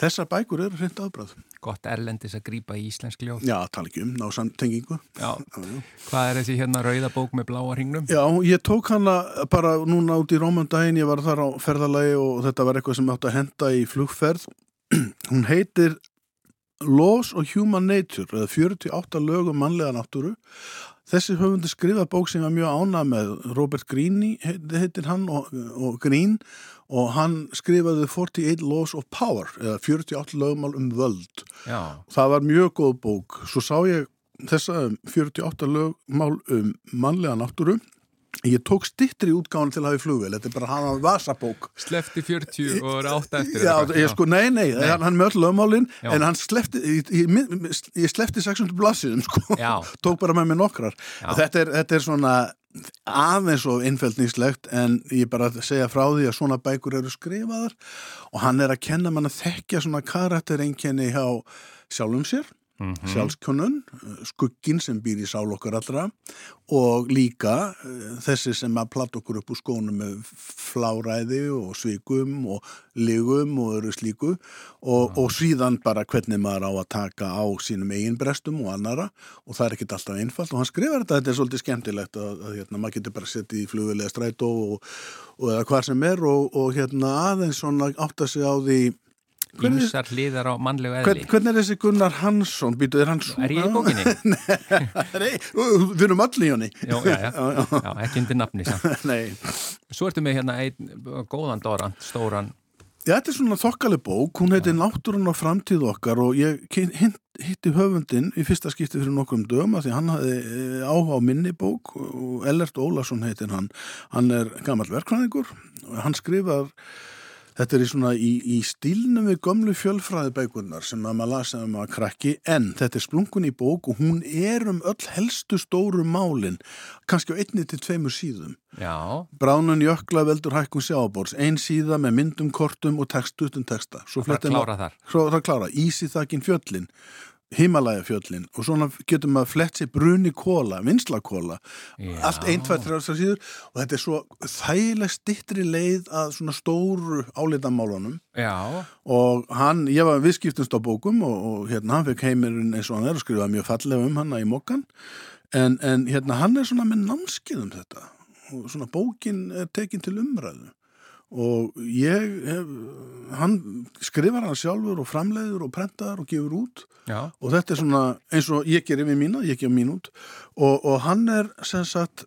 Þessar bækur eru hreint afbræð. Gott erlendis að grípa í íslensk ljóð. Já, tala ekki um, ná samtengingu. Hvað er þessi hérna rauða bók með bláa hringnum? Já, ég tók hana bara núna út í Rómandaginn, ég var þar á ferðalagi og þetta var eitthvað sem átti að henda í flugferð. *clears throat* Hún heitir Laws of Human Nature, eða 48 lögum mannlega náttúru. Þessi höfundi skrifa bók sem var mjög ánað með Robert Greene, heit- heitir hann og, og Green og hann skrifaði 48 Laws of Power, eða 48 lögumál um völd. Já. Það var mjög góð bók. Svo sá ég þessa um 48 lögmál um mannlega náttúru. Ég tók stittri útgáðan til að hafa í flugvel. Þetta er bara hann á vasabók. Slefti 40 og er átt eftir. Já, eða hvað? ég sko, nei, nei, Nei. Hann, hann með öll lögmálin, Já. en hann slefti, ég, ég, ég slefti 600 blassiðum, sko. Já. *laughs* Tók bara með mér nokkrar. Já. Þetta er, þetta er svona aðeins og innfældningslegt en ég bara segja frá því að svona bækur eru skrifaðar og hann er að kenna mann að þekkja svona karaktereinkenni hjá sjálfum sér Mhm. sjálfskunnun, skugginn sem býr í sál okkar allra og líka eh, þessi sem að platta okkur upp úr skónum með fláræði og svikum og ligum og öru slíku og, og síðan bara hvernig maður á að taka á sínum eigin brestum og annara og það er ekkit alltaf einfalt og hann skrifar þetta, þetta er svolítið skemmtilegt að, að hérna, maður getur bara sett í flugvilega strætó og, og eða hvað sem er og, og hérna aðeins svona átta sig á því Ímsar hliðar á mannlegu eðli. Hvern, hvernig er þessi Gunnar Hansson? Býtu, er hann svo? Er ég í bókinni? *laughs* Nei, við erum allir í henni. Já, *laughs* já, já. já, ekki undir nafni. *laughs* Svo ertu með hérna einn góðan dorant, stóran. Já, þetta er svona þokkaleg bók, hún heitir Náttúrun og framtíð okkar og ég hitti höfundin í fyrsta skipti fyrir nokkrum dögum að því hann hafði eh, áhuga á minni bók og Ellert Ólason heitir hann. Hann er gammal verkvæðingur og hann skrifar Þetta er í svona í, í stílnum við gömlu fjölfræðibækurnar sem að maður lasa um að krakki en þetta er splunkun í bók og hún er um öll helstu stóru málin kannski á einni til tveimur síðum. Já, Bránun jökla veldur hækkun sjábors, ein síða með myndum, kortum og text utan texta. Svo það flettir klára þar. Svo það klára, ísi þakkin fjöllin, Himalaya fjöllin og svona getur maður flett sér bruni kóla, vinslakóla, allt ein, tvær, þrjár þrjár síður. Og þetta er svo þægileg stittri leið að svona stóru álitamálunum. Já, og hann, ég var viðskiptumst á bókum og, og hérna hann fekk heimurinn eins og hann er og skrifaði mjög fallega um hann í mokkan en, en hérna hann er svona með námskið um þetta. Og svona bókin er tekin til umræðu og ég hef, hann skrifar hann sjálfur og framleiður og prentar og gefur út. Já, og þetta er svona eins og ég gerir við mína, ég gef mín út. Og, og hann er sem sagt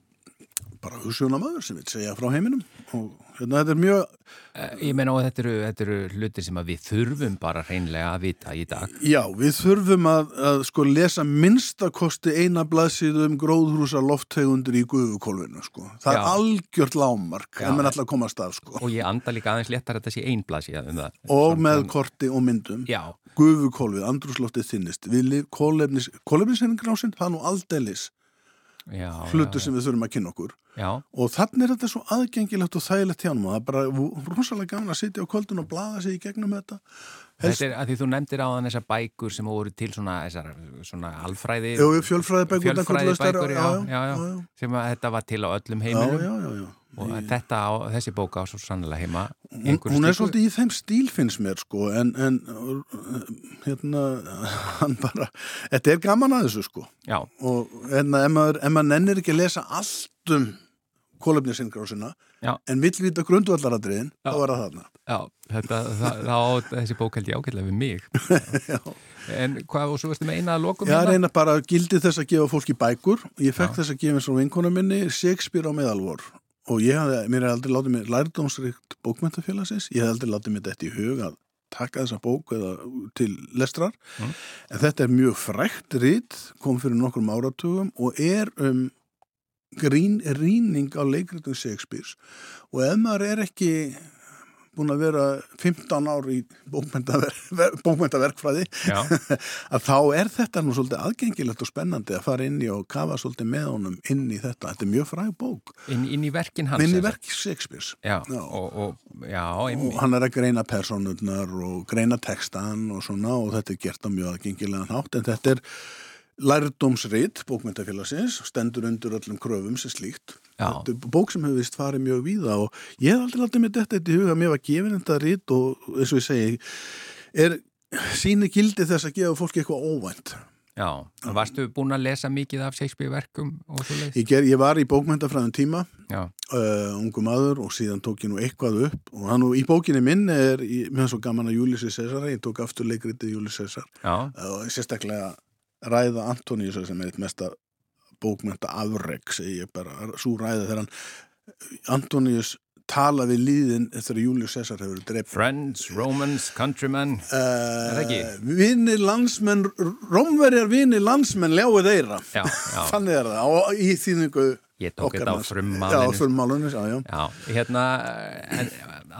bara hugsunamaður sem vil segja frá heiminum og hérna þetta er mjög Eh, Ég meina og þetta eru, þetta eru hlutir sem að við þurfum bara hreinlega að vita í dag. Já, við þurfum að, að sko lesa minnstakosti eina blaðsíðu um gróðhrúsa lofttegundur í guðukólfinu, sko. Það Já. er algjört lámark, en menn alltaf komast af, sko. Og ég anda líka aðeins léttar að þetta sé einblasið um það. Og Svona- með korti og myndum. Já, Guðukólfið, andrúsloftið þinnist. Við lif, kólefnis, kólefnishenningrásinn, það er nú aldeilis já, sem við þurfum að kynna okkur. Já, Og þannig er þetta svo aðgengilegt og þægilegt hjá hann og það er bara rosalega gaman að sitja á kvöldun og blaða sig í gegnum þetta. Helst, þetta er að því þú nefndir á þann þessar bækur sem voru til svona, þessar, svona alfræði. Fjölfræðibækur, Fjölfræðibækur, já, já. Sem að þetta var til á öllum heiminum. Og þetta á, þessi bóka á svo sannlega heima. Hún, hún er svolítið í þeim stíl finnst mér sko en, en hérna hann bara, þetta er gaman að þessu sko og hérna ef maður, maður nennir ekki að lesa allt kólefnisingrásina Já. en vill vita grundvallaradriðin Já. þá er það þarna já, þetta, það, á þessi bók held ég ágætlega við mig. *laughs* en hvað, og svo verður með eina að lokum Ég hérna? reyna bara gildi þess að gefa fólki bækur ég fekk Já. þess að gefa eins og vinkona minni Shakespeare á meðalvor og ég hafði, mér er aldrei látið mér lærdómsrikt bókmentafélagsins, ég hef aldrei látið mér þetta í hug að taka þessa bók eða til lestrar Mm. en þetta er mjög frækt rít kom fyrir nokkrum áratugum og er um grín, rýning á leikritum Shakespeare's og ef maður er ekki búin að vera 15 ár í bókmyndaverkfræði *laughs* að þá er þetta nú svolítið aðgengilegt og spennandi að fara inn í og kafa svolítið með honum inn í þetta. Þetta er mjög fræg bók. Inn, inn í verkin hans? Inn í verk Shakespeare's. Já, já. Og, og, já og hann er að greina personurnar og greina textan og svona og þetta er gert á mjög aðgengilegan hátt en þetta er lærdómsreit bókmyndafélagsins stendur undir öllum kröfum sem slíkt. Bók sem hefur vist farið mjög víða og ég hef aldrei aldrei með þetta í huga mér var gefin þetta rít og eins og ég segi er síni gildi þess að gefa fólki eitthvað óvænt. Já, og varstu búin að lesa mikið af Shakespeare verkum? Ég, ger, ég var í bókmyndafræðum tíma uh, ungum aður og síðan tók ég nú eitthvað upp og hann og í bókinni minn er, mér finnst svo gaman að Július Cæsar ég tók aftur leikritið Július Cæsar. Uh, og sérstaklega ræða Antoníus sem er eitt mesta bókmynda afreg segi ég bara, svo ræða þegar hann Antoníus tala við líðin eftir að Július Cæsar hefur drept Friends, Romans, Countrymen. Uh, er ekki? Vini landsmenn Rómverjar vini landsmenn ljáið eira *laughs* þannig er það og í þýðingu Ég tók þetta á. Já, hérna, en,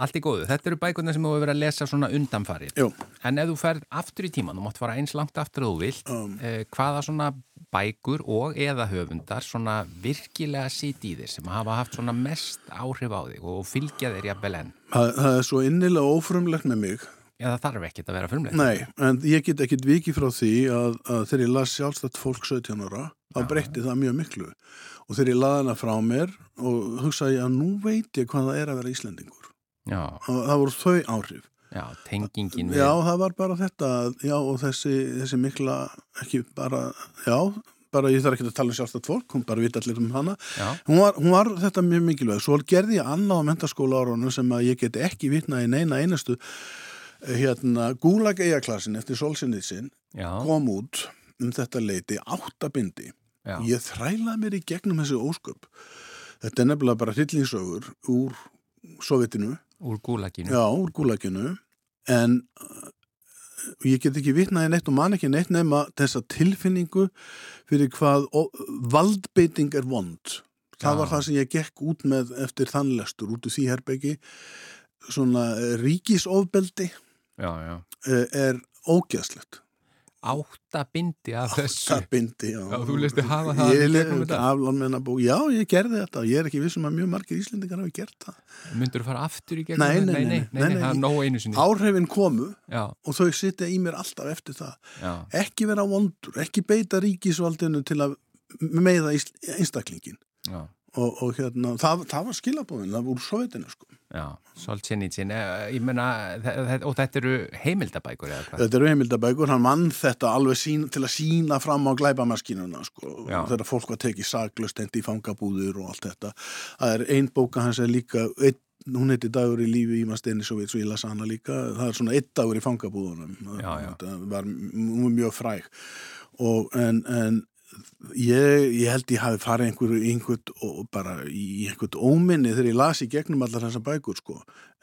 allt í góðu. Þetta eru bækurna sem þú hefur verið að lesa svona undanfarið. Jú. En ef þú ferð aftur í tíman, þú mátt fara eins langt aftur að þú vilt, um. eh, hvaða svona bækur og eða höfundar svona virkilega sýt í þér sem hafa haft svona mest áhrif á þig og fylgja þér jafnvel enn? Það, það er svo innilega ófrumlegt með mig. Já, það þarf ekkert að vera frumlegt. Nei, en ég get ekkert vikið frá því að, að þegar ég las sjálfstætt fólk 17 ára, þá breytti það mjög miklu og þegar ég laði hana frá mér og hugsaði að nú veit ég hvað það er að vera Íslendingur. Já. og það voru þau áhrif. Já, tengingin við Já, það var bara þetta já, og þessi, þessi mikla ekki bara, já bara ég þarf ekki að tala um sjálfstætt fólk, hún bara vita allir um hana. Hún var, hún var þetta mjög mikilvæg. Svo gerði ég annað á mentaskóla árunum sem að ég geti ekki vitnað í neina einustu hérna Gulag Eyjaklassin eftir Solzhenitsyn kom út um þetta leiti áttabindi Já. Ég þrælaði mér í gegnum þessi ósköp. Þetta er nefnilega bara hryllingsögur úr Sovjetinu. Úr gúlaginu. Já, úr gúlaginu. En uh, ég get ekki vitnaði neitt og man ekki neitt nema þessa tilfinningu fyrir hvað valdbeiting er vond. Það já. var það sem ég gekk út með eftir þannlestur út úr því herbyggi. Svona ríkisofbeldi eh, er ógæðslegt áttabindi af þessu. áttabindi, já. já þú listi hafa það ég lefði aflanmenna bó já, ég gerði þetta. Ég er ekki vissum að mjög margir íslendingar hafi gert það. Myndur þú fara aftur í gegnum nei, nei, nei, nei, nei áhrifin komu já. og þau sitja í mér alltaf eftir það. Já. ekki vera vondur, ekki beita ríkisvaldinu til að meiða einstaklingin og, og hérna, það, það var skilabóðin það voru sovjetinu sko Já, Solzhenitsyn, eh, ég menna, og þetta eru heimildabækur eða hvað? Þetta eru heimildabækur, hann mann þetta alveg sín, til að sína fram á glæbamaskinuna, sko, Já. þegar fólk var tekið saglust, hendi í fangabúður og allt þetta. Það er ein bóka hans er líka, ein, hún heiti Dagur í lífi í veit, svo ég lasa hana líka, það er svona eitt dagur í fangabúðunum, Já, já. það var mjög fræg og en, en Ég, ég held ég hafi farið einhverju einhvern og bara í einhvern óminni þegar ég lasi gegnum allar þessar bækur sko,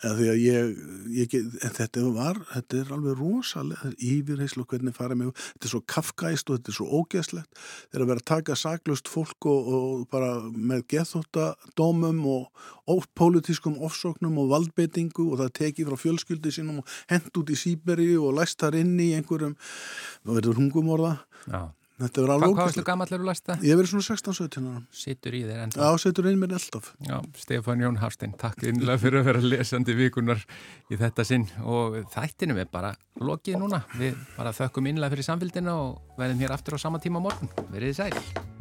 að ég, ég þetta var, þetta er alveg rosalega yfirheyslu hvernig farið mig þetta er svo kafkæst og þetta er svo ógeðslegt. Þegar að vera að taka saglust fólk og, og bara með gethóttadómum og, pólitískum ofsóknum og valdbeitingu og það tekið frá fjölskyldi sínum og hend út í síberi og læst þar inn í einhverjum, það verður hungumorða Já Þetta verður alveg ógæslega. Hvað varstu gammal er þú læsta? Ég verður svona 16-17 ára. Sittur í þér enda? Já, sittur inn mér eldaf. Já, Stefán Jón Hafstein, takk innlega fyrir að vera lesandi vikunar í þetta sinn og þættinum er bara lokið núna. Við bara þökkum innlega fyrir samfélgina og verðum hér aftur á sama tíma morgun. Verðið sæl.